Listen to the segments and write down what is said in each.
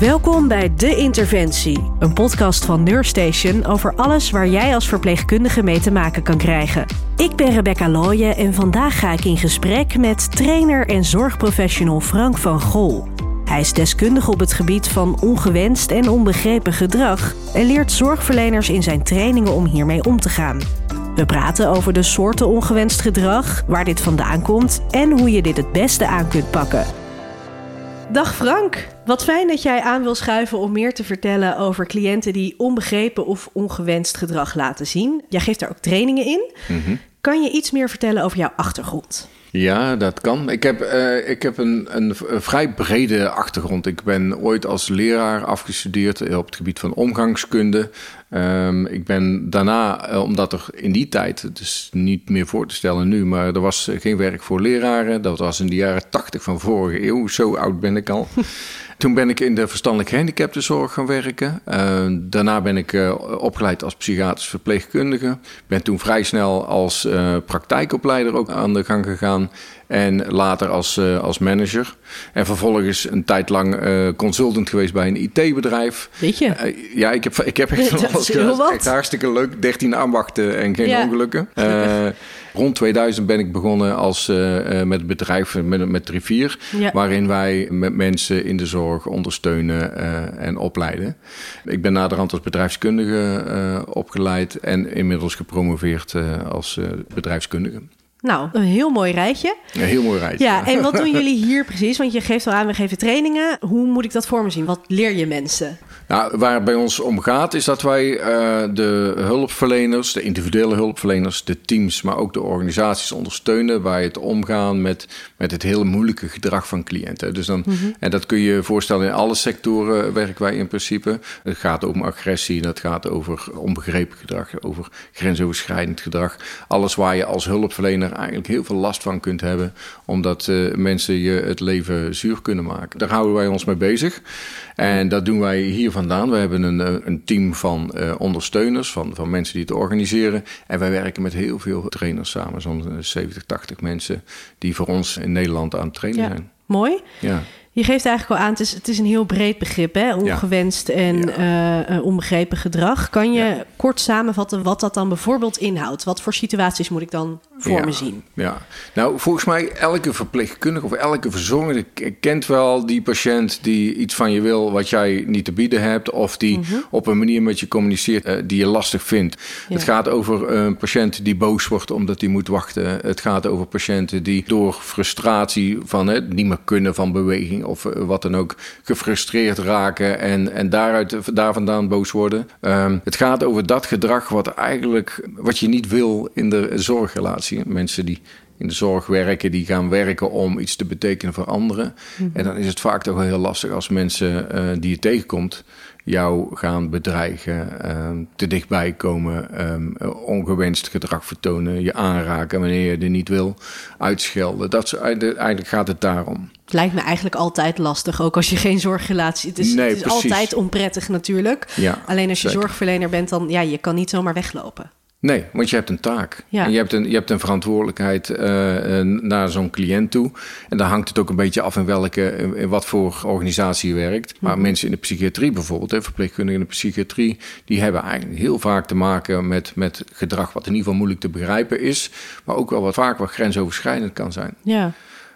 Welkom bij De Interventie, een podcast van Neurstation over alles waar jij als verpleegkundige mee te maken kan krijgen. Ik ben Rebecca Looyen en vandaag ga ik in gesprek met trainer en zorgprofessional Frank van Gol. Hij is deskundig op het gebied van ongewenst en onbegrepen gedrag en leert zorgverleners in zijn trainingen om hiermee om te gaan. We praten over de soorten ongewenst gedrag, waar dit vandaan komt en hoe je dit het beste aan kunt pakken. Dag Frank, wat fijn dat jij aan wil schuiven om meer te vertellen over cliënten die onbegrepen of ongewenst gedrag laten zien. Jij geeft daar ook trainingen in. Kan je iets meer vertellen over jouw achtergrond? Ja, dat kan. Ik heb, eh, ik heb een, een, een vrij brede achtergrond. Ik ben ooit als leraar afgestudeerd op het gebied van omgangskunde. Ehm, ik ben daarna, eh, omdat er in die tijd, het is niet meer voor te stellen nu, maar er was geen werk voor leraren. Dat was in de jaren tachtig van vorige eeuw. Zo oud ben ik al. Toen ben ik in de verstandelijk gehandicaptenzorg gaan werken. Uh, daarna ben ik uh, opgeleid als psychiatrisch verpleegkundige. Ben toen vrij snel als uh, praktijkopleider ook aan de gang gegaan. En later als, als manager. En vervolgens een tijd lang consultant geweest bij een IT-bedrijf. Weet je? ja, ik heb, ik heb echt van alles gedaan. Echt hartstikke leuk. 13 ambachten en geen ja. ongelukken. Rond 2000 ben ik begonnen als, uh, met het bedrijf met, met Rivier, ja. waarin wij met mensen in de zorg ondersteunen uh, en opleiden. Ik ben naderhand als bedrijfskundige opgeleid en inmiddels gepromoveerd als bedrijfskundige. Nou, een heel mooi rijtje. Een heel mooi rijtje. Ja, en wat doen jullie hier precies? Want je geeft al aan, we geven trainingen. Hoe moet ik dat voor me zien? Wat leer je mensen? Nou, waar het bij ons om gaat, is dat wij uh, de hulpverleners, de individuele hulpverleners, de teams, maar ook de organisaties ondersteunen bij het omgaan met, met het hele moeilijke gedrag van cliënten. Dus dan, mm -hmm. En dat kun je voorstellen in alle sectoren werken wij in principe. Het gaat om agressie, dat gaat over onbegrepen gedrag, over grensoverschrijdend gedrag. Alles waar je als hulpverlener eigenlijk heel veel last van kunt hebben, omdat uh, mensen je het leven zuur kunnen maken. Daar houden wij ons mee bezig. En dat doen wij hier vandaan. We hebben een, een team van uh, ondersteuners, van, van mensen die het organiseren. En wij werken met heel veel trainers samen. Zo'n 70, 80 mensen die voor ons in Nederland aan het trainen ja. zijn. Mooi. Ja. Je geeft eigenlijk al aan, het is, het is een heel breed begrip, hè? ongewenst en ja. uh, onbegrepen gedrag. Kan je ja. kort samenvatten wat dat dan bijvoorbeeld inhoudt? Wat voor situaties moet ik dan voor me zien? Ja, nou volgens mij elke verpleegkundige of elke verzorgende kent wel die patiënt die iets van je wil wat jij niet te bieden hebt, of die mm -hmm. op een manier met je communiceert uh, die je lastig vindt. Het gaat over een patiënt die boos wordt omdat hij moet wachten. Het gaat over patiënten die door frustratie van het niet meer kunnen van beweging of wat dan ook gefrustreerd raken en, en daaruit, daar vandaan boos worden. Um, het gaat over dat gedrag wat eigenlijk wat je niet wil in de zorgrelatie. Mensen die in de zorg werken, die gaan werken om iets te betekenen voor anderen. Mm-hmm. En dan is het vaak toch wel heel lastig als mensen uh, die je tegenkomt jou gaan bedreigen, uh, te dichtbij komen, um, ongewenst gedrag vertonen, je aanraken wanneer je er niet wil, uitschelden. Dat is, eigenlijk gaat het daarom. Het lijkt me eigenlijk altijd lastig, ook als je geen zorgrelatie... Het is, nee, het is altijd onprettig natuurlijk. Ja, Alleen als je zeker. zorgverlener bent, dan ja, je kan niet zomaar weglopen. Nee, want je hebt een taak. Ja. En je hebt een, je hebt een verantwoordelijkheid uh, naar zo'n cliënt toe. En dan hangt het ook een beetje af in welke, in wat voor organisatie je werkt. Maar Mhm. mensen in de psychiatrie bijvoorbeeld, hè, verpleegkundigen in de psychiatrie, die hebben eigenlijk heel vaak te maken met, met gedrag wat in ieder geval moeilijk te begrijpen is. Maar ook wel wat vaak wat grensoverschrijdend kan zijn. Ja.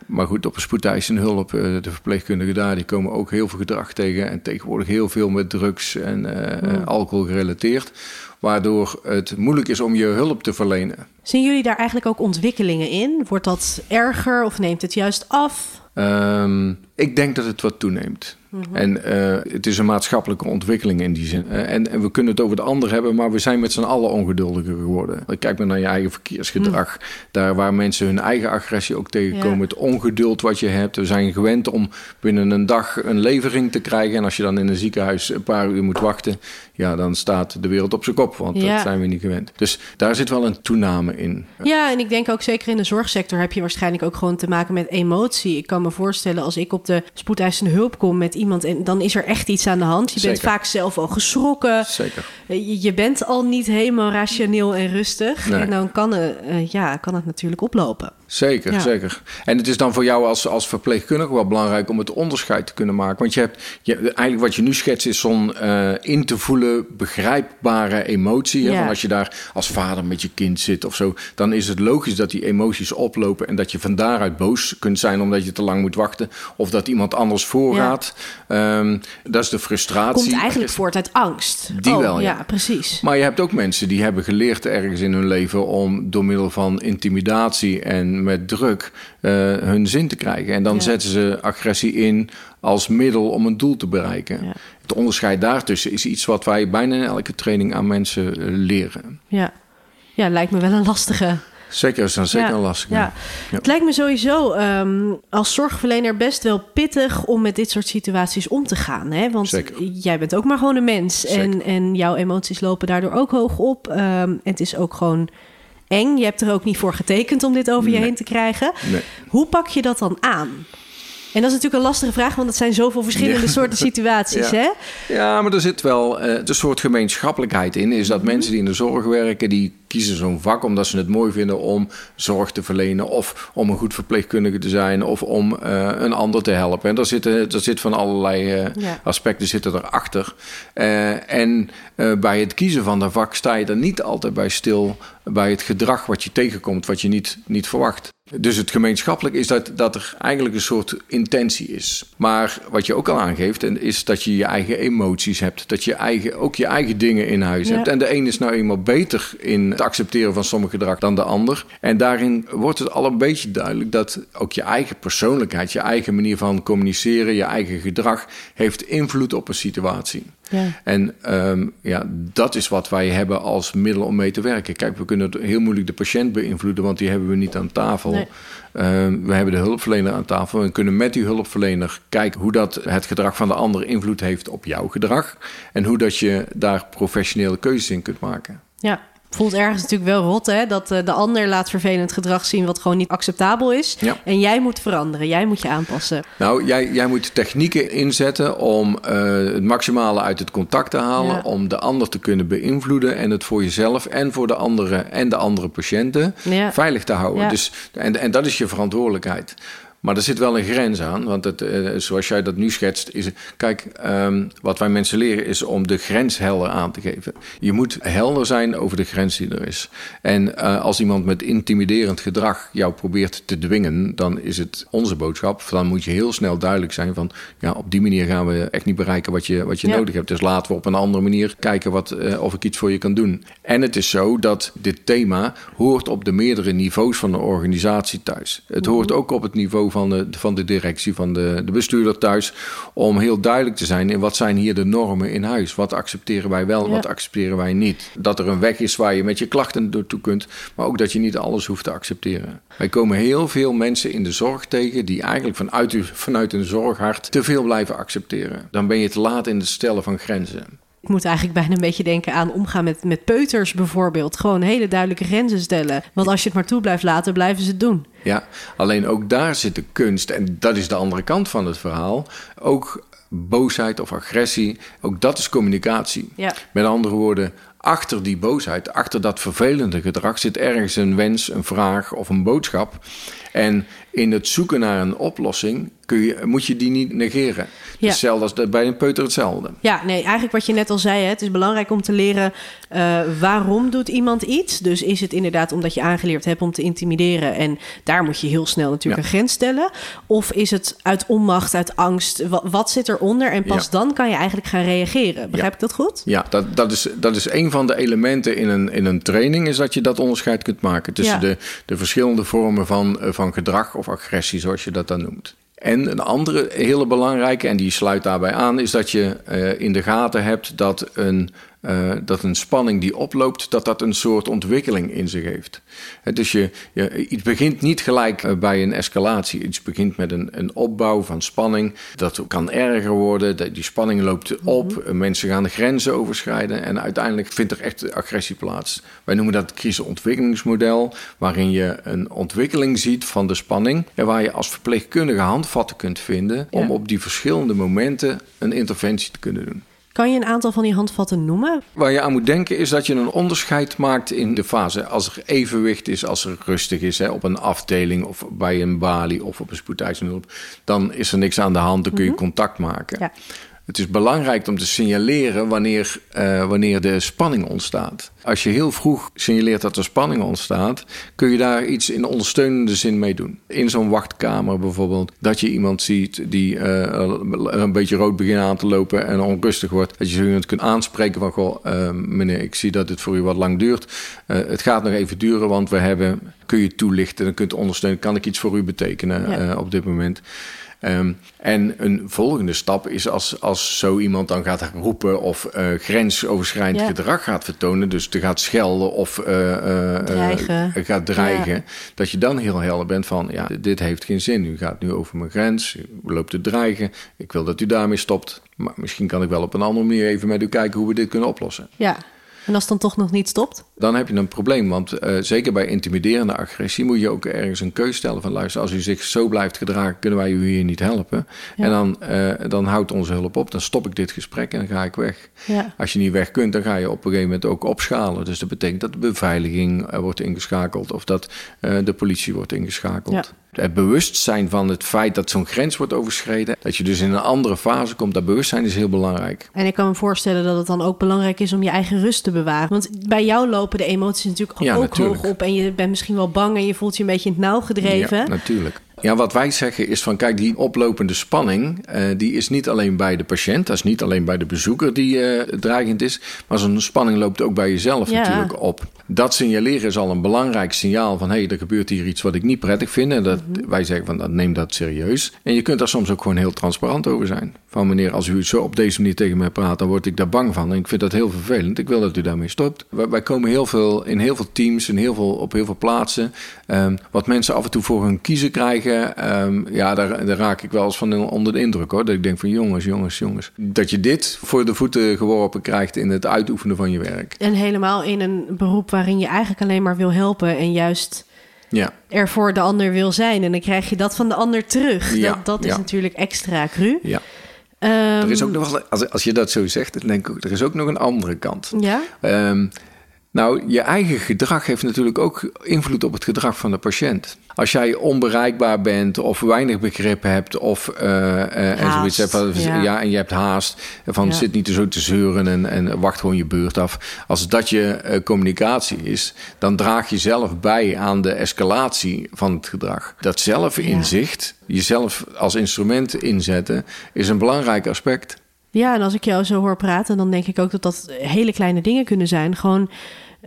Maar goed, op een spoedeisende hulp, uh, de verpleegkundigen daar, die komen ook heel veel gedrag tegen. En tegenwoordig heel veel met drugs en uh, Mm. alcohol gerelateerd. Waardoor het moeilijk is om je hulp te verlenen. Zien jullie daar eigenlijk ook ontwikkelingen in? Wordt dat erger of neemt het juist af? Um, ik denk dat het wat toeneemt. Mhm. En uh, het is een maatschappelijke ontwikkeling in die zin. Uh, en, en, we kunnen het over de ander hebben, maar we zijn met z'n allen ongeduldiger geworden. Kijk maar naar je eigen verkeersgedrag. Mm. Daar waar mensen hun eigen agressie ook tegenkomen. Ja. Het ongeduld wat je hebt. We zijn gewend om binnen een dag een levering te krijgen. En als je dan in een ziekenhuis een paar uur moet wachten, ja, dan staat de wereld op zijn kop. Want ja. dat zijn we niet gewend. Dus daar zit wel een toename in. Ja, en ik denk ook zeker in de zorgsector heb je waarschijnlijk ook gewoon te maken met emotie. Ik kan me voorstellen als ik op de spoedeisende hulp kom met iemand en dan is er echt iets aan de hand. Je Zeker. bent vaak zelf al geschrokken. Zeker. Je, je bent al niet helemaal rationeel en rustig. Nee. En dan kan, het, uh, ja, kan het natuurlijk oplopen. Zeker, zeker. En het is dan voor jou als, als verpleegkundige wel belangrijk om het onderscheid te kunnen maken. Want je hebt je, eigenlijk wat je nu schetst is zo'n uh, in te voelen, begrijpbare emotie. Ja. Van als je daar als vader met je kind zit of zo, dan is het logisch dat die emoties oplopen en dat je van daaruit boos kunt zijn omdat je te lang moet wachten of dat iemand anders voorgaat. Ja. Um, dat is de frustratie. Komt eigenlijk voort uit angst. Die oh, wel, ja. ja. precies. Maar je hebt ook mensen die hebben geleerd ergens in hun leven om door middel van intimidatie en met druk uh, hun zin te krijgen. En dan ja. zetten ze agressie in als middel om een doel te bereiken. Het onderscheid daartussen is iets wat wij bijna in elke training aan mensen uh, leren. Ja. ja, lijkt me wel een lastige. Zeker, is dan zeker ja, lastig. Ja. ja. Het lijkt me sowieso um, als zorgverlener best wel pittig om met dit soort situaties om te gaan. Hè? Want zeker. jij bent ook maar gewoon een mens. En, en jouw emoties lopen daardoor ook hoog op. Um, en het is ook gewoon eng. Je hebt er ook niet voor getekend om dit over nee. je heen te krijgen. Nee. Hoe pak je dat dan aan? En dat is natuurlijk een lastige vraag, want het zijn zoveel verschillende ja. soorten situaties. Ja. Hè? ja, maar er zit wel uh, een soort gemeenschappelijkheid in. Is dat mensen die in de zorg werken, die kiezen zo'n vak omdat ze het mooi vinden om zorg te verlenen. Of om een goed verpleegkundige te zijn. Of om uh, een ander te helpen. En daar, zitten, daar zit van allerlei uh, ja. aspecten zitten erachter. Uh, en bij het kiezen van dat vak sta je er niet altijd bij stil. Bij het gedrag wat je tegenkomt, wat je niet, niet verwacht. Dus het gemeenschappelijk is dat, dat er eigenlijk een soort intentie is. Maar wat je ook al aangeeft, is dat je je eigen emoties hebt. Dat je eigen, ook je eigen dingen in huis ja. hebt. En de een is nou eenmaal beter in het accepteren van sommige gedrag dan de ander. En daarin wordt het al een beetje duidelijk dat ook je eigen persoonlijkheid, je eigen manier van communiceren, je eigen gedrag heeft invloed op een situatie. Ja. En um, ja, dat is wat wij hebben als middel om mee te werken. Kijk, we kunnen heel moeilijk de patiënt beïnvloeden, want die hebben we niet aan tafel. Nee. Um, we hebben de hulpverlener aan tafel. We kunnen met die hulpverlener kijken hoe dat het gedrag van de ander invloed heeft op jouw gedrag. En hoe dat je daar professionele keuzes in kunt maken. Ja, voelt ergens natuurlijk wel rot, hè? Dat uh, de ander laat vervelend gedrag zien wat gewoon niet acceptabel is. Ja. En jij moet veranderen, jij moet je aanpassen. Nou, jij, jij moet technieken inzetten om uh, het maximale uit het contact te halen, ja. om de ander te kunnen beïnvloeden en het voor jezelf en voor de anderen en de andere patiënten ja. veilig te houden. Dus, en, en dat is je verantwoordelijkheid. Maar er zit wel een grens aan, want het, uh, zoals jij dat nu schetst, is kijk, um, wat wij mensen leren is om de grens helder aan te geven. Je moet helder zijn over de grens die er is. En uh, als iemand met intimiderend gedrag jou probeert te dwingen, dan is het onze boodschap. Dan moet je heel snel duidelijk zijn van, ja, op die manier gaan we echt niet bereiken wat je, wat je ja. nodig hebt. Dus laten we op een andere manier kijken wat, uh, of ik iets voor je kan doen. En het is zo dat dit thema hoort op de meerdere niveaus van de organisatie thuis. Het hoort ook op het niveau van de, van de directie, van de, de bestuurder thuis. Om heel duidelijk te zijn in wat zijn hier de normen in huis. Wat accepteren wij wel, ja. wat accepteren wij niet. Dat er een weg is waar je met je klachten naartoe kunt. Maar ook dat je niet alles hoeft te accepteren. Wij komen heel veel mensen in de zorg tegen die eigenlijk vanuit, vanuit een zorghart te veel blijven accepteren. Dan ben je te laat in het stellen van grenzen. Ik moet eigenlijk bijna een beetje denken aan omgaan met, met peuters bijvoorbeeld. Gewoon hele duidelijke grenzen stellen. Want als je het maar toe blijft laten, blijven ze het doen. Ja, alleen ook daar zit de kunst. En dat is de andere kant van het verhaal. Ook boosheid of agressie, ook dat is communicatie. Ja. Met andere woorden, achter die boosheid, achter dat vervelende gedrag zit ergens een wens, een vraag of een boodschap. En in het zoeken naar een oplossing kun je, moet je die niet negeren. Ja. Hetzelfde als bij een peuter hetzelfde. Ja, nee, eigenlijk wat je net al zei, hè, het is belangrijk om te leren uh, waarom doet iemand iets. Dus is het inderdaad omdat je aangeleerd hebt om te intimideren en daar moet je heel snel natuurlijk ja. een grens stellen. Of is het uit onmacht, uit angst, wat, wat zit eronder en pas ja. dan kan je eigenlijk gaan reageren. Begrijp ik dat goed? Ja, dat, dat, is, dat is een van de elementen in een, in een training, is dat je dat onderscheid kunt maken tussen de, de verschillende vormen van, van gedrag of agressie, zoals je dat dan noemt. En een andere hele belangrijke, en die sluit daarbij aan, is dat je uh, in de gaten hebt dat een, uh, dat een spanning die oploopt, dat dat een soort ontwikkeling in zich heeft. Uh, dus je, je, iets begint niet gelijk uh, bij een escalatie. Iets begint met een, een opbouw van spanning. Dat kan erger worden. Die spanning loopt op. Mm -hmm. Mensen gaan de grenzen overschrijden. En uiteindelijk vindt er echt agressie plaats. Wij noemen dat het crisisontwikkelingsmodel. Waarin je een ontwikkeling ziet van de spanning. En waar je als verpleegkundige handvatten kunt vinden. om ja. op die verschillende momenten een interventie te kunnen doen. Kan je een aantal van die handvatten noemen? Waar je aan moet denken is dat je een onderscheid maakt in de fase. Als er evenwicht is, als er rustig is hè, op een afdeling of bij een balie of op een spoedeisende dan is er niks aan de hand, dan kun je mhm. contact maken. Ja. Het is belangrijk om te signaleren wanneer, uh, wanneer de spanning ontstaat. Als je heel vroeg signaleert dat er spanning ontstaat, kun je daar iets in ondersteunende zin mee doen. In zo'n wachtkamer bijvoorbeeld, dat je iemand ziet die uh, een beetje rood begint aan te lopen en onrustig wordt. Dat je zo iemand kunt aanspreken van, goh, uh, meneer, ik zie dat het voor u wat lang duurt. het gaat nog even duren, want we hebben, kun je toelichten, dan kunt ondersteunen, kan ik iets voor u betekenen op dit moment. Um, en een volgende stap is als, als zo iemand dan gaat roepen of uh, grensoverschrijdend gedrag gaat vertonen, dus te gaat schelden of uh, dreigen. gaat dreigen, dat je dan heel helder bent van, ja, dit heeft geen zin. U gaat nu over mijn grens, u loopt te dreigen, ik wil dat u daarmee stopt. Maar misschien kan ik wel op een andere manier even met u kijken hoe we dit kunnen oplossen. Ja, en als het dan toch nog niet stopt? Dan heb je een probleem. Want uh, zeker bij intimiderende agressie moet je ook ergens een keus stellen van luister, als u zich zo blijft gedragen, kunnen wij u hier niet helpen. En dan, uh, dan houdt onze hulp op. Dan stop ik dit gesprek en dan ga ik weg. Ja. Als je niet weg kunt, dan ga je op een gegeven moment ook opschalen. Dus dat betekent dat de beveiliging uh, wordt ingeschakeld of dat de politie wordt ingeschakeld. Ja. Het bewustzijn van het feit dat zo'n grens wordt overschreden, dat je dus in een andere fase komt, dat bewustzijn is heel belangrijk. En ik kan me voorstellen dat het dan ook belangrijk is om je eigen rust te bewaren. Want bij jou lopen de emoties natuurlijk ook hoog op en je bent misschien wel bang en je voelt je een beetje in het nauw gedreven. Ja, natuurlijk. Ja, wat wij zeggen is van kijk, die oplopende spanning, uh, die is niet alleen bij de patiënt, dat is niet alleen bij de bezoeker die uh, dreigend is, maar zo'n spanning loopt ook bij jezelf natuurlijk op. Dat signaleren is al een belangrijk signaal van hé, hey, er gebeurt hier iets wat ik niet prettig vind. En dat, mhm. wij zeggen van dat, neem dat serieus. En je kunt daar soms ook gewoon heel transparant over zijn. Van meneer, als u zo op deze manier tegen mij praat, dan word ik daar bang van. En ik vind dat heel vervelend. Ik wil dat u daarmee stopt. Wij, wij komen heel veel in heel veel teams, in heel veel, op heel veel plaatsen. Um, wat mensen af en toe voor hun kiezen krijgen Ehm, ja, daar, daar, raak ik wel eens van onder de indruk hoor. Dat ik denk van jongens, jongens, jongens. Dat je dit voor de voeten geworpen krijgt in het uitoefenen van je werk. En helemaal in een beroep waarin je eigenlijk alleen maar wil helpen en juist ja. er voor de ander wil zijn. En dan krijg je dat van de ander terug. Ja, dat, dat is natuurlijk extra cru. Ja. Um, er is ook nog als, als je dat zo zegt, dan denk ik er is ook nog een andere kant. Ja. Um, nou, je eigen gedrag heeft natuurlijk ook invloed op het gedrag van de patiënt. Als jij onbereikbaar bent of weinig begrip hebt of uh, en zoiets hebt, ja. en je hebt haast, van zit niet zo te zeuren en, en wacht gewoon je beurt af. Als dat je uh, communicatie is, dan draag je zelf bij aan de escalatie van het gedrag. Dat zelfinzicht, jezelf als instrument inzetten, is een belangrijk aspect. Ja, en als ik jou zo hoor praten, dan denk ik ook dat dat hele kleine dingen kunnen zijn. Gewoon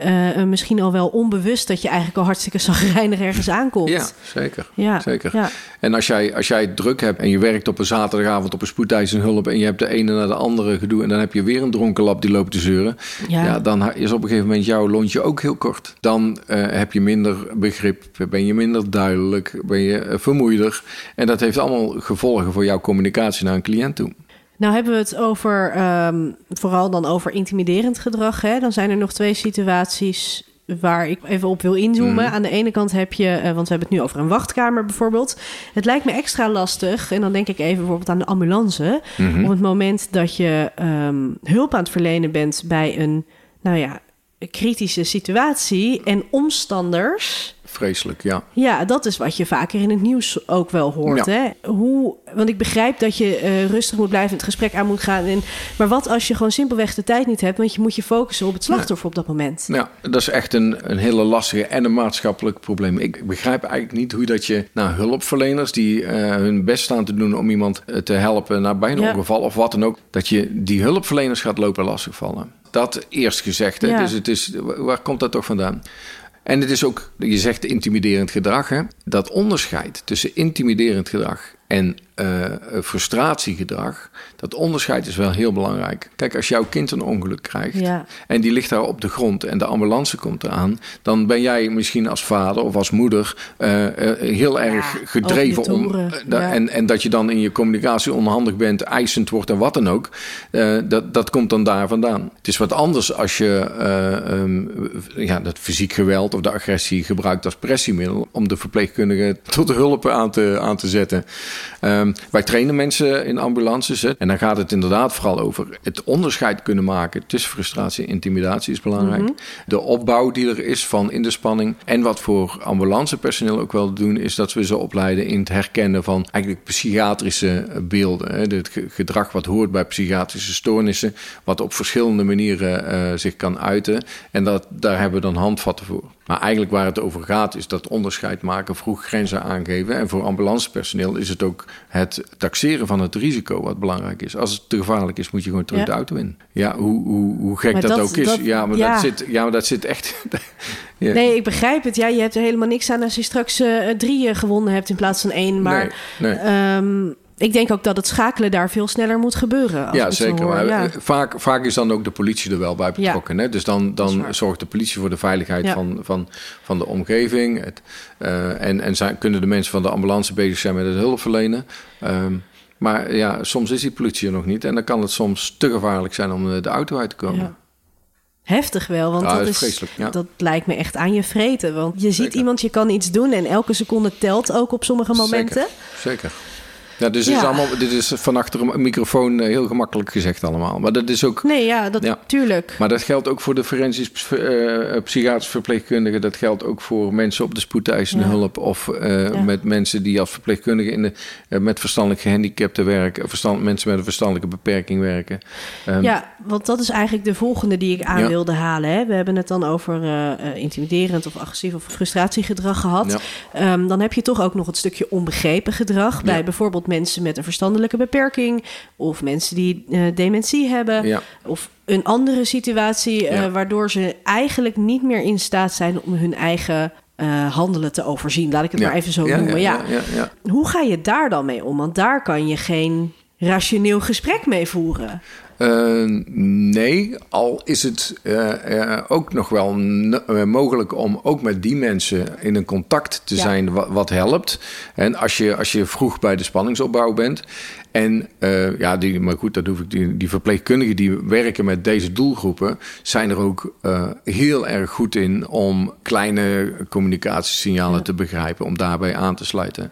uh, misschien al wel onbewust dat je eigenlijk al hartstikke zagrijnig ergens aankomt. Ja, zeker. Ja, zeker. Ja. En als jij, als jij druk hebt en je werkt op een zaterdagavond op een spoedeisende hulp en je hebt de ene naar de andere gedoe en dan heb je weer een dronken lap die loopt te zeuren, ja. dan is op een gegeven moment jouw lontje ook heel kort. Dan uh, heb je minder begrip, ben je minder duidelijk, ben je vermoeider. En dat heeft allemaal gevolgen voor jouw communicatie naar een cliënt toe. Nou hebben we het over, ehm, vooral dan over intimiderend gedrag. Hè? Dan zijn er nog twee situaties waar ik even op wil inzoomen. Mhm. Aan de ene kant heb je, uh, want we hebben het nu over een wachtkamer bijvoorbeeld. Het lijkt me extra lastig, en dan denk ik even bijvoorbeeld aan de ambulance. Mhm. Op het moment dat je ehm, hulp aan het verlenen bent bij een, nou ja, kritische situatie en omstanders vreselijk, ja. Ja, dat is wat je vaker in het nieuws ook wel hoort. Hè? Hoe, want ik begrijp dat je uh, rustig moet blijven, het gesprek aan moet gaan. En, maar wat als je gewoon simpelweg de tijd niet hebt, want je moet je focussen op het slachtoffer op dat moment? Ja, dat is echt een, een hele lastige en een maatschappelijk probleem. Ik begrijp eigenlijk niet hoe dat je naar hulpverleners die uh, hun best staan te doen om iemand eh, te helpen naar bijna ja. ongeval of wat dan ook, dat je die hulpverleners gaat lopen lastigvallen. Dat eerst gezegd. Hè? Dus het is, waar komt dat toch vandaan? En het is ook, je zegt intimiderend gedrag, hè? dat onderscheid tussen intimiderend gedrag en uh, frustratiegedrag, dat onderscheid is wel heel belangrijk. Kijk, als jouw kind een ongeluk krijgt en die ligt daar op de grond en de ambulance komt eraan, dan ben jij misschien als vader of als moeder uh, heel erg gedreven om. en, en dat je dan in je communicatie onhandig bent, eisend wordt en wat dan ook, dat, dat komt dan daar vandaan. Het is wat anders als je um, ja, dat fysiek geweld of de agressie gebruikt als pressiemiddel om de verpleegkundige tot hulp aan te, aan te zetten. Ehm, wij trainen mensen in ambulances. Hè, en dan gaat het inderdaad vooral over het onderscheid kunnen maken tussen frustratie en intimidatie is belangrijk. Mhm. De opbouw die er is van in de spanning. En wat voor ambulancepersoneel ook wel doen, is dat we ze opleiden in het herkennen van eigenlijk psychiatrische beelden. Hè. Het gedrag wat hoort bij psychiatrische stoornissen, wat op verschillende manieren uh, zich kan uiten. En dat, daar hebben we dan handvatten voor. Maar eigenlijk waar het over gaat, is dat onderscheid maken, vroeg grenzen aangeven. En voor ambulancepersoneel is het ook het taxeren van het risico wat belangrijk is. Als het te gevaarlijk is, moet je gewoon terug de auto in. Ja, hoe, hoe, hoe gek dat, ook is. ja, maar Dat zit, ja, maar dat zit echt. Nee, ik begrijp het. Ja, je hebt er helemaal niks aan als je straks uh, drie gewonnen hebt in plaats van één. Maar nee, nee. Ehm, ik denk ook dat het schakelen daar veel sneller moet gebeuren. Ja, zeker. maar eh, Vaak, vaak is dan ook de politie er wel bij betrokken. Hè? Dus dan, dan zorgt de politie voor de veiligheid van, van, van de omgeving. Het, uh, en en zijn, kunnen de mensen van de ambulance bezig zijn met het hulp verlenen. Um, maar ja, soms is die politie er nog niet. En dan kan het soms te gevaarlijk zijn om de auto uit te komen. Heftig wel, want dat, is, dat lijkt me echt aan je vreten. Want je ziet iemand, je kan iets doen en elke seconde telt ook op sommige momenten. Zeker. Zeker. Ja, dus Is allemaal, dit is van achter een microfoon eh, heel gemakkelijk gezegd allemaal. Maar dat is ook... Nee, ja, dat, tuurlijk. Maar dat geldt ook voor de forensisch uh, psychiatrisch verpleegkundigen. Dat geldt ook voor mensen op de spoedeisende hulp. Of uh, met mensen die als verpleegkundige in de, met verstandelijk gehandicapten werken. Verstand, mensen met een verstandelijke beperking werken. Um, ja, want dat is eigenlijk de volgende die ik aan wilde halen. Hè. We hebben het dan over intimiderend of agressief of frustratiegedrag gehad. Um, dan heb je toch ook nog het stukje onbegrepen gedrag. Bij bijvoorbeeld mensen met een verstandelijke beperking of mensen die uh, dementie hebben of een andere situatie uh, waardoor ze eigenlijk niet meer in staat zijn om hun eigen uh, handelen te overzien. Laat ik het maar even zo noemen. Ja, Hoe ga je daar dan mee om? Want daar kan je geen rationeel gesprek mee voeren. Uh, nee, al is het uh, ook nog wel mogelijk om ook met die mensen in een contact te zijn wat, wat, helpt. En als je, als je vroeg bij de spanningsopbouw bent. En ja, die, maar goed, dat hoef ik. Die, die verpleegkundigen die werken met deze doelgroepen, zijn er ook heel erg goed in om kleine communicatiesignalen te begrijpen, om daarbij aan te sluiten.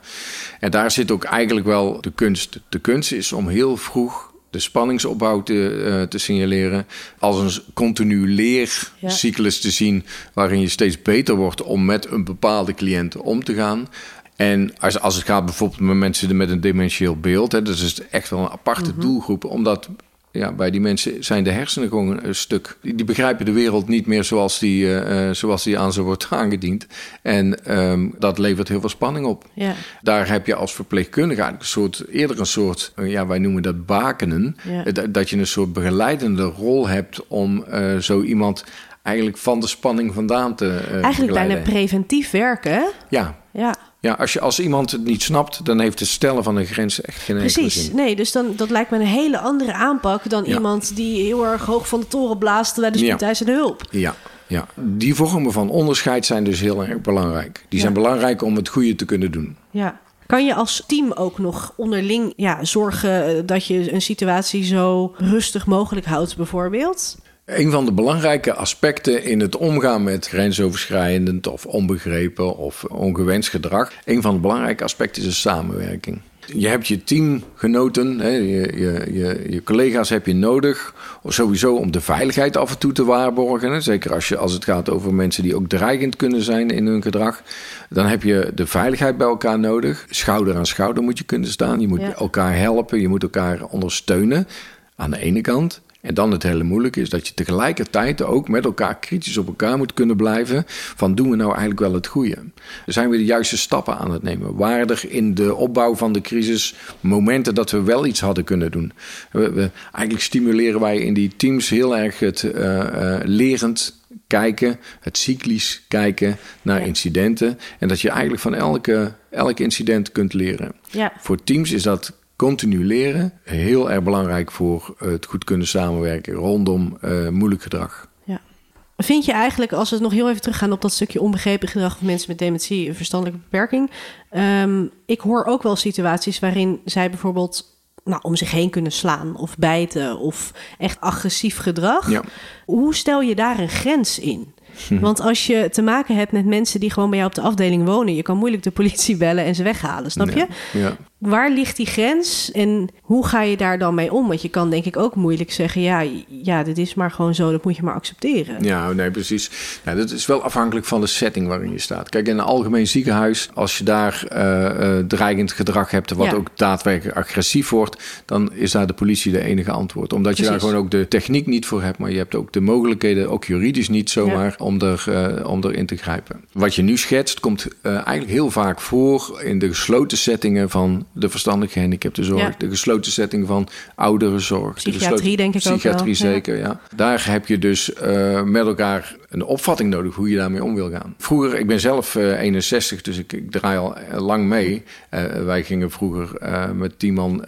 En daar zit ook eigenlijk wel de kunst. De kunst is om heel vroeg de spanningsopbouw te, uh, te signaleren. Als een continu leercyclus te zien waarin je steeds beter wordt om met een bepaalde cliënt om te gaan. En als, als het gaat bijvoorbeeld met mensen met een dementieel beeld, hè, dat is echt wel een aparte mhm. doelgroep, omdat ja, bij die mensen zijn de hersenen gewoon een stuk. Die begrijpen de wereld niet meer zoals die, uh, zoals die aan ze wordt aangediend. En um, dat levert heel veel spanning op. Ja. Daar heb je als verpleegkundige eigenlijk een soort, eerder een soort, uh, ja, wij noemen dat bakenen. Ja. Dat je een soort begeleidende rol hebt om uh, zo iemand eigenlijk van de spanning vandaan te. eigenlijk bijna preventief werken. Ja. Ja. Ja, als, je, als iemand het niet snapt, dan heeft het stellen van een grens echt geen Precies, nee, dus dan, dat lijkt me een hele andere aanpak dan iemand die heel erg hoog van de toren blaast bij de spoedeisende hulp. Ja, ja, die vormen van onderscheid zijn dus heel erg belangrijk. Die zijn belangrijk om het goede te kunnen doen. Ja. Kan je als team ook nog onderling ja, zorgen dat je een situatie zo rustig mogelijk houdt, bijvoorbeeld? Een van de belangrijke aspecten in het omgaan met grensoverschrijdend of onbegrepen of ongewenst gedrag, een van de belangrijke aspecten is de samenwerking. Je hebt je teamgenoten, hè, je, je, je, je, collega's heb je nodig, of sowieso om de veiligheid af en toe te waarborgen. Hè. Zeker als, je, als het gaat over mensen die ook dreigend kunnen zijn in hun gedrag. Dan heb je de veiligheid bij elkaar nodig. Schouder aan schouder moet je kunnen staan. Je moet elkaar helpen, je moet elkaar ondersteunen aan de ene kant. En dan het hele moeilijke is dat je tegelijkertijd ook met elkaar kritisch op elkaar moet kunnen blijven. Van doen we nou eigenlijk wel het goede? Zijn we de juiste stappen aan het nemen? Waardig in de opbouw van de crisis momenten dat we wel iets hadden kunnen doen? We, eigenlijk stimuleren wij in die teams heel erg het uh, uh, lerend kijken, het cyclisch kijken naar incidenten. En dat je eigenlijk van elke, elk incident kunt leren. Ja. Voor teams is dat continu leren. Heel erg belangrijk voor het goed kunnen samenwerken rondom uh, moeilijk gedrag. Ja. Vind je eigenlijk, als we nog heel even teruggaan op dat stukje onbegrepen gedrag van mensen met dementie en verstandelijke beperking. Um, ik hoor ook wel situaties waarin zij bijvoorbeeld nou, om zich heen kunnen slaan of bijten of echt agressief gedrag. Ja. Hoe stel je daar een grens in? Want als je te maken hebt met mensen die gewoon bij jou op de afdeling wonen, je kan moeilijk de politie bellen en ze weghalen, snap je? Ja, ja. Waar ligt die grens en hoe ga je daar dan mee om? Want je kan denk ik ook moeilijk zeggen: ja, ja dit is maar gewoon zo, dat moet je maar accepteren. Ja, nee, precies. Ja, dat is wel afhankelijk van de setting waarin je staat. Kijk, in een algemeen ziekenhuis, als je daar uh, dreigend gedrag hebt, wat ook daadwerkelijk agressief wordt, dan is daar de politie de enige antwoord. Omdat je daar gewoon ook de techniek niet voor hebt, maar je hebt ook de mogelijkheden, ook juridisch niet zomaar, om, er, uh, om erin te grijpen. Wat je nu schetst, komt eigenlijk heel vaak voor in de gesloten settingen van de verstandige gehandicaptenzorg, ja. de gesloten setting van ouderenzorg. Psychiatrie, denk ik psychiatrie ook Psychiatrie zeker, ja. Daar heb je dus uh, met elkaar een opvatting nodig hoe je daarmee om wil gaan. Vroeger, ik ben zelf uh, 61, dus ik, ik, draai al lang mee. Uh, wij gingen vroeger met tien man,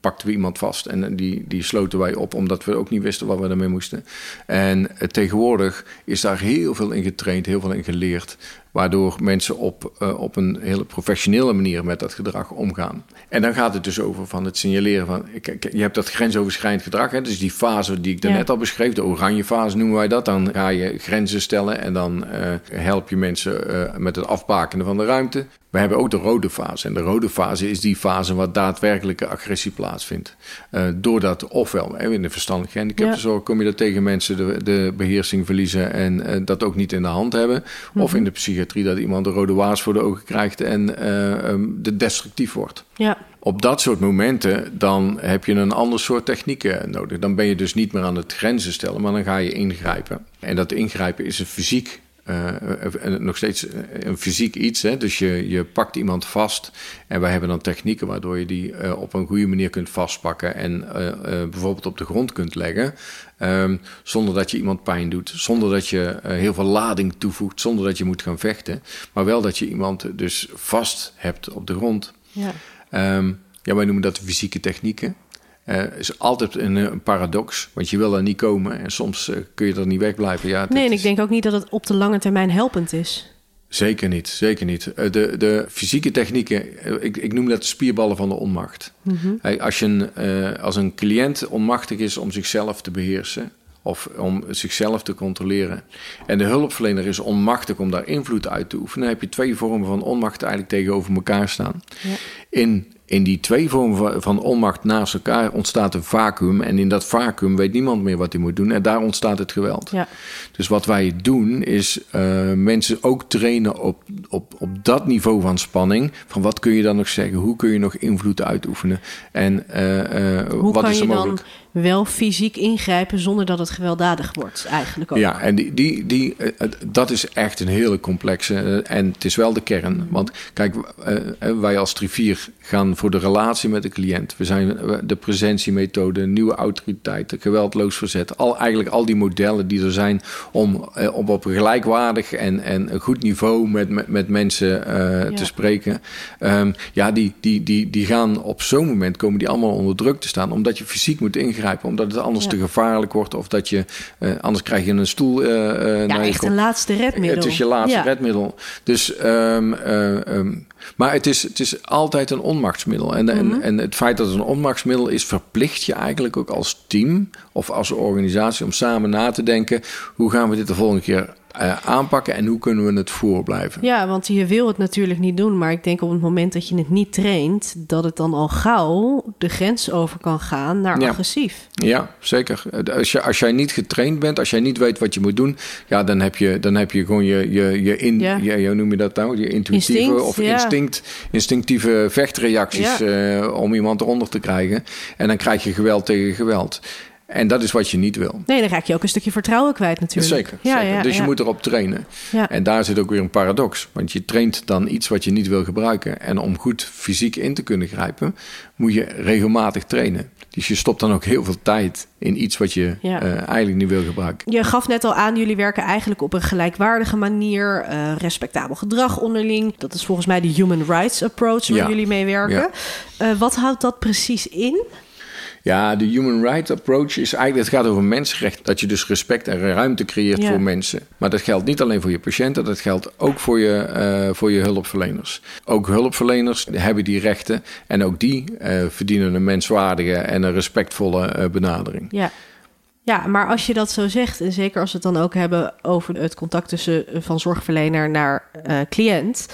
pakten we iemand vast en die, die sloten wij op, omdat we ook niet wisten wat we ermee moesten. En tegenwoordig is daar heel veel in getraind, heel veel in geleerd. Waardoor mensen op, op een hele professionele manier met dat gedrag omgaan. En dan gaat het dus over van het signaleren van... Je hebt dat grensoverschrijdend gedrag. Hè, dus die fase die ik daarnet al beschreef, de oranje fase noemen wij dat. Dan ga je grenzen stellen en dan uh, help je mensen uh, met het afbakenen van de ruimte. We hebben ook de rode fase. En de rode fase is die fase waar daadwerkelijke agressie plaatsvindt. Uh, doordat, ofwel in de verstandige handicaptenzorg ja. kom je dat tegen mensen de, de beheersing verliezen en uh, dat ook niet in de hand hebben. Of mhm. in de psychiatrie dat iemand de rode waas voor de ogen krijgt en uh, um, de destructief wordt. Ja. Op dat soort momenten dan heb je een ander soort technieken nodig. Dan ben je dus niet meer aan het grenzen stellen, maar dan ga je ingrijpen. En dat ingrijpen is een fysiek uh, nog steeds een fysiek iets. Hè? Dus je, je pakt iemand vast. En wij hebben dan technieken waardoor je die uh, op een goede manier kunt vastpakken. En uh, bijvoorbeeld op de grond kunt leggen. Um, zonder dat je iemand pijn doet. Zonder dat je heel veel lading toevoegt. Zonder dat je moet gaan vechten. Maar wel dat je iemand dus vast hebt op de grond. Ja, um, ja wij noemen dat fysieke technieken. Uh, is altijd een, een, paradox, want je wil er niet komen en soms uh, kun je er niet wegblijven. Ja, nee, en is... ik denk ook niet dat het op de lange termijn helpend is. Zeker niet, zeker niet. Uh, de, de fysieke technieken, ik, ik noem dat de spierballen van de onmacht. Mm -hmm. hey, als, je een, als een cliënt onmachtig is om zichzelf te beheersen, of om zichzelf te controleren. En de hulpverlener is onmachtig om daar invloed uit te oefenen. Dan heb je twee vormen van onmacht eigenlijk tegenover elkaar staan. Ja. In in die twee vormen van onmacht naast elkaar ontstaat een vacuüm. En in dat vacuüm weet niemand meer wat hij moet doen. En daar ontstaat het geweld. Ja. Dus wat wij doen is uh, mensen ook trainen op, op, op dat niveau van spanning. Van wat kun je dan nog zeggen? Hoe kun je nog invloed uitoefenen? En uh, uh, Hoe wat is er mogelijk? dan wel fysiek ingrijpen zonder dat het gewelddadig wordt eigenlijk ook? Ja, en die, die, die, dat is echt een hele complexe. en het is wel de kern. Want kijk, wij als Trivier gaan voor de relatie met de cliënt. We zijn de presentiemethode, nieuwe autoriteiten, geweldloos verzet. Al, eigenlijk al die modellen die er zijn om, eh, om op een gelijkwaardig en, en een goed niveau met, met, met mensen uh, ja. te spreken. Um, ja, die, die, die, die gaan op zo'n moment komen die allemaal onder druk te staan. Omdat je fysiek moet ingrijpen, omdat het anders ja. te gevaarlijk wordt. Of dat je, uh, anders krijg je een stoel. Uh, ja, echt een laatste redmiddel. Het is je laatste ja. redmiddel. Dus, um, um, maar het is, het is altijd een onmachtsmiddel. En, mm -hmm. en, en het feit dat het een onmachtsmiddel is, verplicht je eigenlijk ook als team of als organisatie om samen na te denken: hoe gaan we dit de volgende keer uh, aanpakken en hoe kunnen we het voorblijven? Ja, want je wil het natuurlijk niet doen, maar ik denk op het moment dat je het niet traint, dat het dan al gauw de grens over kan gaan naar ja. agressief. Ja, zeker. Als, je, als jij niet getraind bent, als jij niet weet wat je moet doen, ja, dan heb je, dan heb je gewoon je, je, je, in, ja. je hoe noem je dat nou? Je intuïtieve Instinct, of ja. instinct, instinctieve vechtreacties uh, om iemand eronder te krijgen. En dan krijg je geweld tegen geweld. En dat is wat je niet wil. Nee, dan raak je ook een stukje vertrouwen kwijt natuurlijk. Zeker. Ja, zeker. ja, dus je moet erop trainen. Ja. En daar zit ook weer een paradox. Want je traint dan iets wat je niet wil gebruiken. En om goed fysiek in te kunnen grijpen, moet je regelmatig trainen. Dus je stopt dan ook heel veel tijd in iets wat je Ja. uh, eigenlijk niet wil gebruiken. Je gaf net al aan, jullie werken eigenlijk op een gelijkwaardige manier. Uh, respectabel gedrag onderling. Dat is volgens mij de human rights approach waar Ja. jullie mee werken. Ja. Uh, wat houdt dat precies in? Ja, de human rights approach is eigenlijk, het gaat over mensenrechten. Dat je dus respect en ruimte creëert Ja. voor mensen. Maar dat geldt niet alleen voor je patiënten, dat geldt ook voor je, eh, voor je hulpverleners. Ook hulpverleners hebben die rechten en ook die eh, verdienen een menswaardige en een respectvolle eh, benadering. Ja. Ja, maar als je dat zo zegt, en zeker als we het dan ook hebben over het contact tussen van zorgverlener naar cliënt.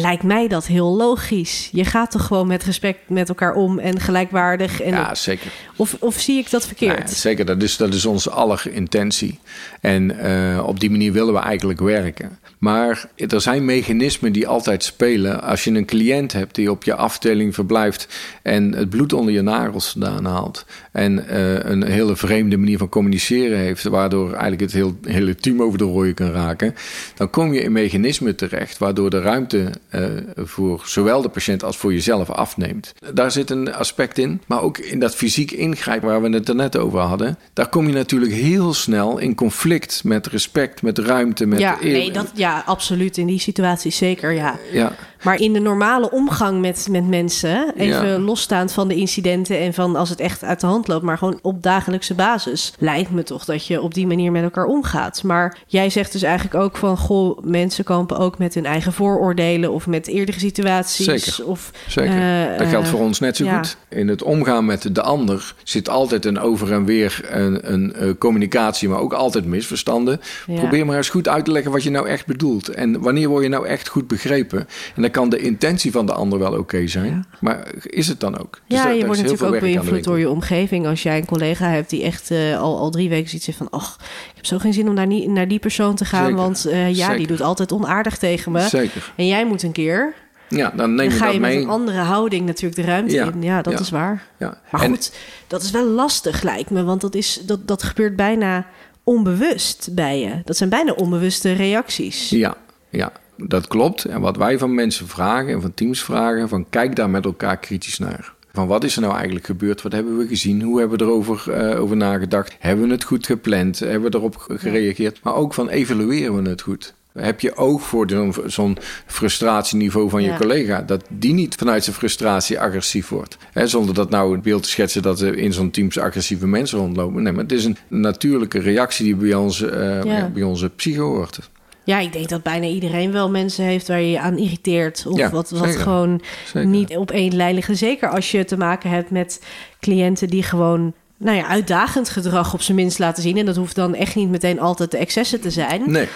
Lijkt mij dat heel logisch. Je gaat toch gewoon met respect met elkaar om en gelijkwaardig. En ja, zeker. Of, of zie ik dat verkeerd? Nee, zeker, dat is, dat is onze aller intentie. En uh, op die manier willen we eigenlijk werken. Maar er zijn mechanismen die altijd spelen. Als je een cliënt hebt die op je afdeling verblijft en het bloed onder je nagels vandaan haalt. En uh, een hele vreemde manier van communiceren heeft, waardoor eigenlijk het heel, hele team over de rooien kan raken. Dan kom je in mechanismen terecht, waardoor de ruimte uh, voor zowel de patiënt als voor jezelf afneemt. Daar zit een aspect in. Maar ook in dat fysiek ingrijpen waar we het er net over hadden. Daar kom je natuurlijk heel snel in conflict met respect, met ruimte, met ja, eer. Nee, dat, ja, absoluut. In die situatie zeker, ja. ja. Maar in de normale omgang met, met mensen, even ja. losstaand van de incidenten en van als het echt uit de hand loopt, maar gewoon op dagelijkse basis, lijkt me toch dat je op die manier met elkaar omgaat. Maar jij zegt dus eigenlijk ook van, goh, mensen kampen ook met hun eigen vooroordelen of met eerdere situaties. Zeker. Of, Zeker. Uh, dat geldt voor ons net zo ja. goed. In het omgaan met de ander zit altijd een over en weer een, een, een communicatie, maar ook altijd misverstanden. Ja. Probeer maar eens goed uit te leggen wat je nou echt bedoelt. En wanneer word je nou echt goed begrepen? En dan kan de intentie van de ander wel oké okay zijn, Ja. maar is het dan ook? Dus Ja, daar- je daar wordt natuurlijk ook beïnvloed door je omgeving. Als jij een collega hebt die echt eh, al, al drie weken zoiets heeft van... ach, ik heb zo geen zin om naar, nie- naar die persoon te gaan... Zeker. want eh, ja, die doet altijd onaardig tegen me. Zeker. En jij moet een keer... Ja, dan neem dan je ga dat je met mee. een andere houding natuurlijk de ruimte Ja. in. Ja, dat Ja. is waar. Ja. Maar En- goed, dat is wel lastig lijkt me. Want dat, is, dat, dat gebeurt bijna onbewust bij je. Dat zijn bijna onbewuste reacties. Ja, ja, dat klopt. En wat wij van mensen vragen en van teams vragen, van kijk daar met elkaar kritisch naar. Van wat is er nou eigenlijk gebeurd? Wat hebben we gezien? Hoe hebben we erover eh, over nagedacht? Hebben we het goed gepland? Hebben we erop gereageerd? Maar ook van evalueren we het goed? Heb je oog voor zo'n frustratieniveau van je Ja. collega? Dat die niet vanuit zijn frustratie agressief wordt. Hè, zonder dat nou het beeld te schetsen dat er in zo'n teams agressieve mensen rondlopen. Nee, maar het is een natuurlijke reactie die bij, ons, eh, Ja. bij onze psycho hoort. Ja, ik denk dat bijna iedereen wel mensen heeft waar je je aan irriteert. Of Ja, wat, wat zeker. gewoon Zeker. niet op één lijn liggen. Zeker als je te maken hebt met cliënten die gewoon nou ja, uitdagend gedrag op zijn minst laten zien. En dat hoeft dan echt niet meteen altijd de excessen te zijn. Nee.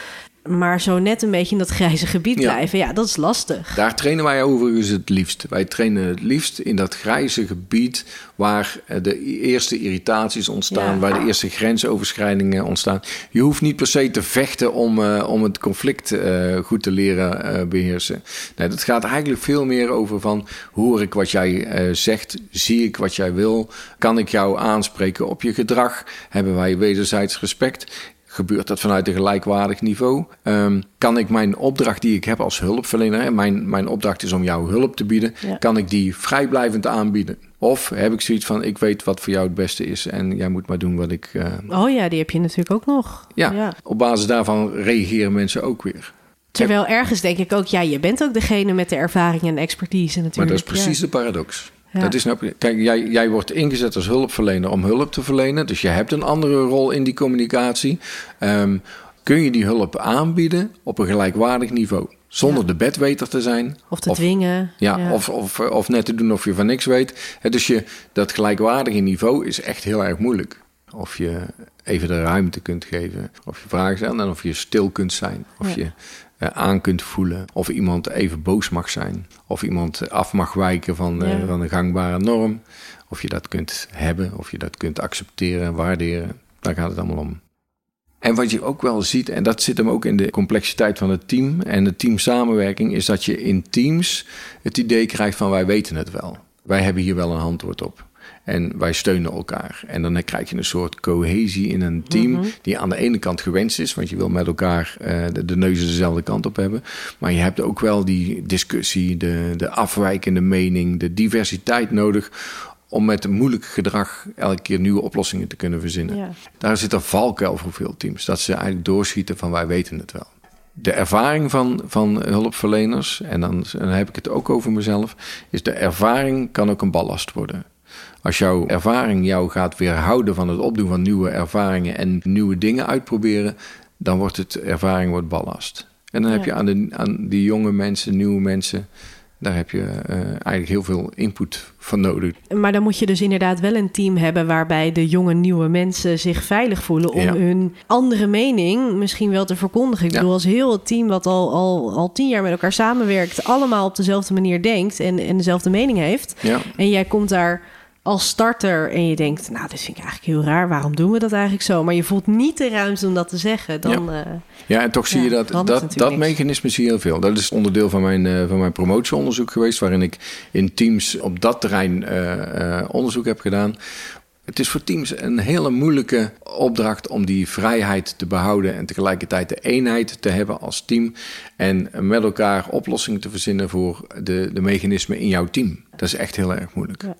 Maar zo net een beetje in dat grijze gebied Ja. blijven, ja, dat is lastig. Daar trainen wij overigens het liefst. Wij trainen het liefst in dat grijze gebied waar eh, de eerste irritaties ontstaan, Ja. waar de eerste grensoverschrijdingen ontstaan. Je hoeft niet per se te vechten om, eh, om het conflict eh, goed te leren eh, beheersen. Nee, dat gaat eigenlijk veel meer over van hoor ik wat jij zegt, zie ik wat jij wil, kan ik jou aanspreken op je gedrag, hebben wij wederzijds respect. Gebeurt dat vanuit een gelijkwaardig niveau? Ehm, kan ik mijn opdracht die ik heb als hulpverlener, hè, mijn, mijn opdracht is om jou hulp te bieden, Ja. kan ik die vrijblijvend aanbieden? Of heb ik zoiets van, ik weet wat voor jou het beste is en jij moet maar doen wat ik... eh, Oh ja, die heb je natuurlijk ook nog. ja, op basis daarvan reageren mensen ook weer. Terwijl ergens denk ik ook, ja, je bent ook degene met de ervaring en expertise natuurlijk. Maar dat is precies Ja. de paradox. Ja. Dat is nou, kijk, jij, jij wordt ingezet als hulpverlener om hulp te verlenen. Dus je hebt een andere rol in die communicatie. Ehm, kun je die hulp aanbieden op een gelijkwaardig niveau? Zonder Ja. de bedweter te zijn. Of te dwingen. Ja, Of, of, of net te doen of je van niks weet. Dus je, dat gelijkwaardige niveau is echt heel erg moeilijk. Of je even de ruimte kunt geven. Of je vragen stelt en of je stil kunt zijn. Of je aan kunt voelen. Of iemand even boos mag zijn. Of iemand af mag wijken van, eh, van een gangbare norm. Of je dat kunt hebben. Of je dat kunt accepteren en waarderen. Daar gaat het allemaal om. En wat je ook wel ziet, en dat zit hem ook in de complexiteit van het team en de teamsamenwerking, is dat je in teams het idee krijgt van wij weten het wel. Wij hebben hier wel een antwoord op. En wij steunen elkaar. En dan krijg je een soort cohesie in een team die aan de ene kant gewenst is, want je wil met elkaar eh, de, de neuzen dezelfde kant op hebben. Maar je hebt ook wel die discussie, de, de afwijkende mening, de diversiteit nodig om met een moeilijk gedrag elke keer nieuwe oplossingen te kunnen verzinnen. Ja. Daar zit een valkuil voor veel teams. Dat ze eigenlijk doorschieten van wij weten het wel. De ervaring van, van hulpverleners, en dan, en dan heb ik het ook over mezelf, is de ervaring kan ook een ballast worden. Als jouw ervaring jou gaat weerhouden van het opdoen van nieuwe ervaringen en nieuwe dingen uitproberen, dan wordt het ervaring wordt ballast. En dan heb je aan, de, aan die jonge mensen, nieuwe mensen, daar heb je uh, eigenlijk heel veel input van nodig. Maar dan moet je dus inderdaad wel een team hebben waarbij de jonge nieuwe mensen zich veilig voelen om hun andere mening misschien wel te verkondigen. Ik bedoel, als heel het team wat al, al, al tien jaar met elkaar samenwerkt, allemaal op dezelfde manier denkt en, en dezelfde mening heeft. En jij komt daar als starter en je denkt, nou, dit vind ik eigenlijk heel raar. Waarom doen we dat eigenlijk zo? Maar je voelt niet de ruimte om dat te zeggen. Dan, ja. Uh, ja, en toch zie je dat, dat, dat mechanisme zie je heel veel. Dat is onderdeel van mijn, uh, van mijn promotieonderzoek geweest, waarin ik in teams op dat terrein uh, onderzoek heb gedaan. Het is voor teams een hele moeilijke opdracht om die vrijheid te behouden en tegelijkertijd de eenheid te hebben als team en met elkaar oplossingen te verzinnen voor de, de mechanismen in jouw team. Dat is echt heel erg moeilijk. Ja.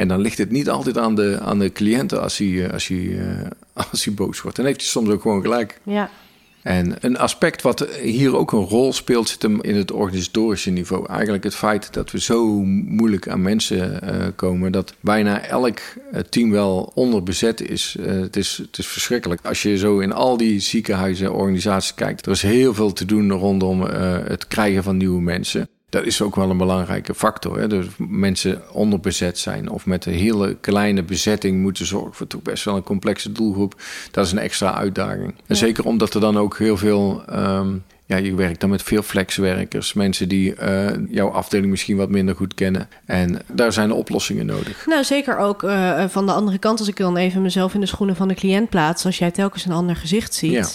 En dan ligt het niet altijd aan de, aan de cliënten als hij, eh, als, hij, eh, als hij boos wordt. Dan heeft hij soms ook gewoon gelijk. Ja. En een aspect wat hier ook een rol speelt, zit hem in het organisatorische niveau. Eigenlijk het feit dat we zo moeilijk aan mensen uh, komen, dat bijna elk team wel onderbezet is. Uh, het is. Het is verschrikkelijk. Als je zo in al die ziekenhuizen, organisaties kijkt, er is heel veel te doen rondom uh, het krijgen van nieuwe mensen. Dat is ook wel een belangrijke factor. Hè? Dus mensen onderbezet zijn of met een hele kleine bezetting moeten zorgen voor toch best wel een complexe doelgroep. Dat is een extra uitdaging. En zeker omdat er dan ook heel veel. Um, ja, je werkt dan met veel flexwerkers, mensen die uh, jouw afdeling misschien wat minder goed kennen. En daar zijn oplossingen nodig. Nou, zeker ook uh, van de andere kant, als ik dan even mezelf in de schoenen van de cliënt plaats, als jij telkens een ander gezicht ziet. Ja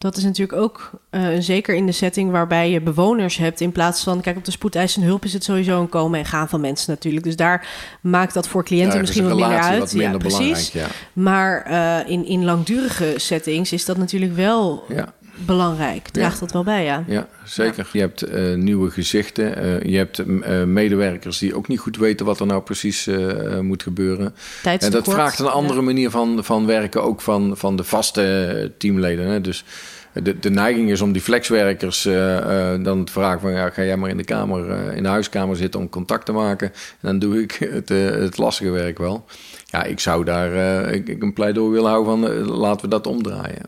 dat is natuurlijk ook uh, zeker in de setting waarbij je bewoners hebt. In plaats van, kijk, op de spoedeisende hulp is het sowieso een komen en gaan van mensen natuurlijk. Dus daar maakt dat voor cliënten misschien wat minder uit. ja, precies. Ja. Maar uh, in, in langdurige settings is dat natuurlijk wel ja. Belangrijk. Draagt dat wel bij, ja. Ja, zeker. Je hebt uh, nieuwe gezichten. je hebt medewerkers die ook niet goed weten wat er nou precies moet gebeuren. En dat vraagt een andere manier van, van werken, ook van, van de vaste teamleden. Hè? Dus de, de neiging is om die flexwerkers uh, uh, dan te vragen van... Ja, ga jij maar in de, kamer, uh, in de huiskamer zitten om contact te maken. En dan doe ik het, het lastige werk wel. Ja, ik zou daar ik, ik een pleidooi willen houden van... laten we dat omdraaien.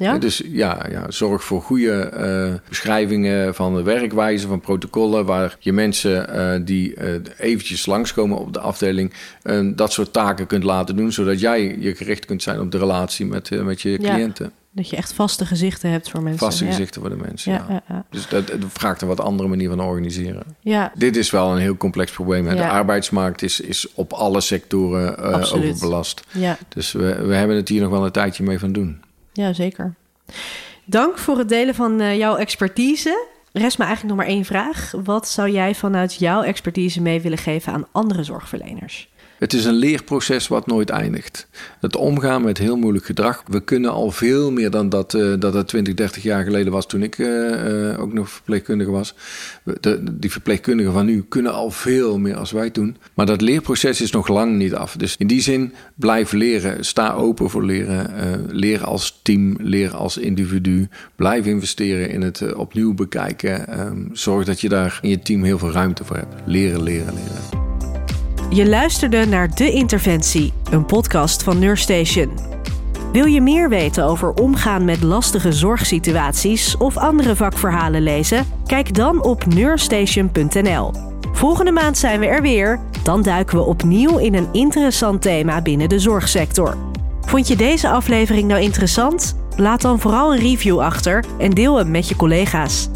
Ja? Dus ja, ja, zorg voor goede uh, beschrijvingen van de werkwijze, van protocollen, waar je mensen uh, die uh, eventjes langskomen op de afdeling, dat soort taken kunt laten doen, zodat jij je gericht kunt zijn op de relatie met, met je cliënten. Dat je echt vaste gezichten hebt voor mensen. Vaste gezichten voor de mensen, ja. ja. Dus dat, dat, vraagt een wat andere manier van organiseren. Ja. Dit is wel een heel complex probleem. De arbeidsmarkt is, is op alle sectoren uh, overbelast. Ja. Dus we, we hebben het hier nog wel een tijdje mee van doen. Ja, zeker. Dank voor het delen van uh, jouw expertise. Rest me eigenlijk nog maar één vraag. Wat zou jij vanuit jouw expertise mee willen geven aan andere zorgverleners? Het is een leerproces wat nooit eindigt. Het omgaan met heel moeilijk gedrag. We kunnen al veel meer dan dat, uh, dat het 20, 30 jaar geleden was toen ik uh, uh, ook nog verpleegkundige was. De, die verpleegkundigen van nu kunnen al veel meer als wij doen. Maar dat leerproces is nog lang niet af. Dus in die zin blijf leren. Sta open voor leren. leer als team, leer als individu. Blijf investeren in het opnieuw bekijken. Um, zorg dat je daar in je team heel veel ruimte voor hebt. Leren, leren, leren. Je luisterde naar De Interventie, een podcast van Nurstation. Wil je meer weten over omgaan met lastige zorgsituaties of andere vakverhalen lezen? Kijk dan op neurstation.nl. Volgende maand zijn we er weer. Dan duiken we opnieuw in een interessant thema binnen de zorgsector. Vond je deze aflevering nou interessant? Laat dan vooral een review achter en deel hem met je collega's.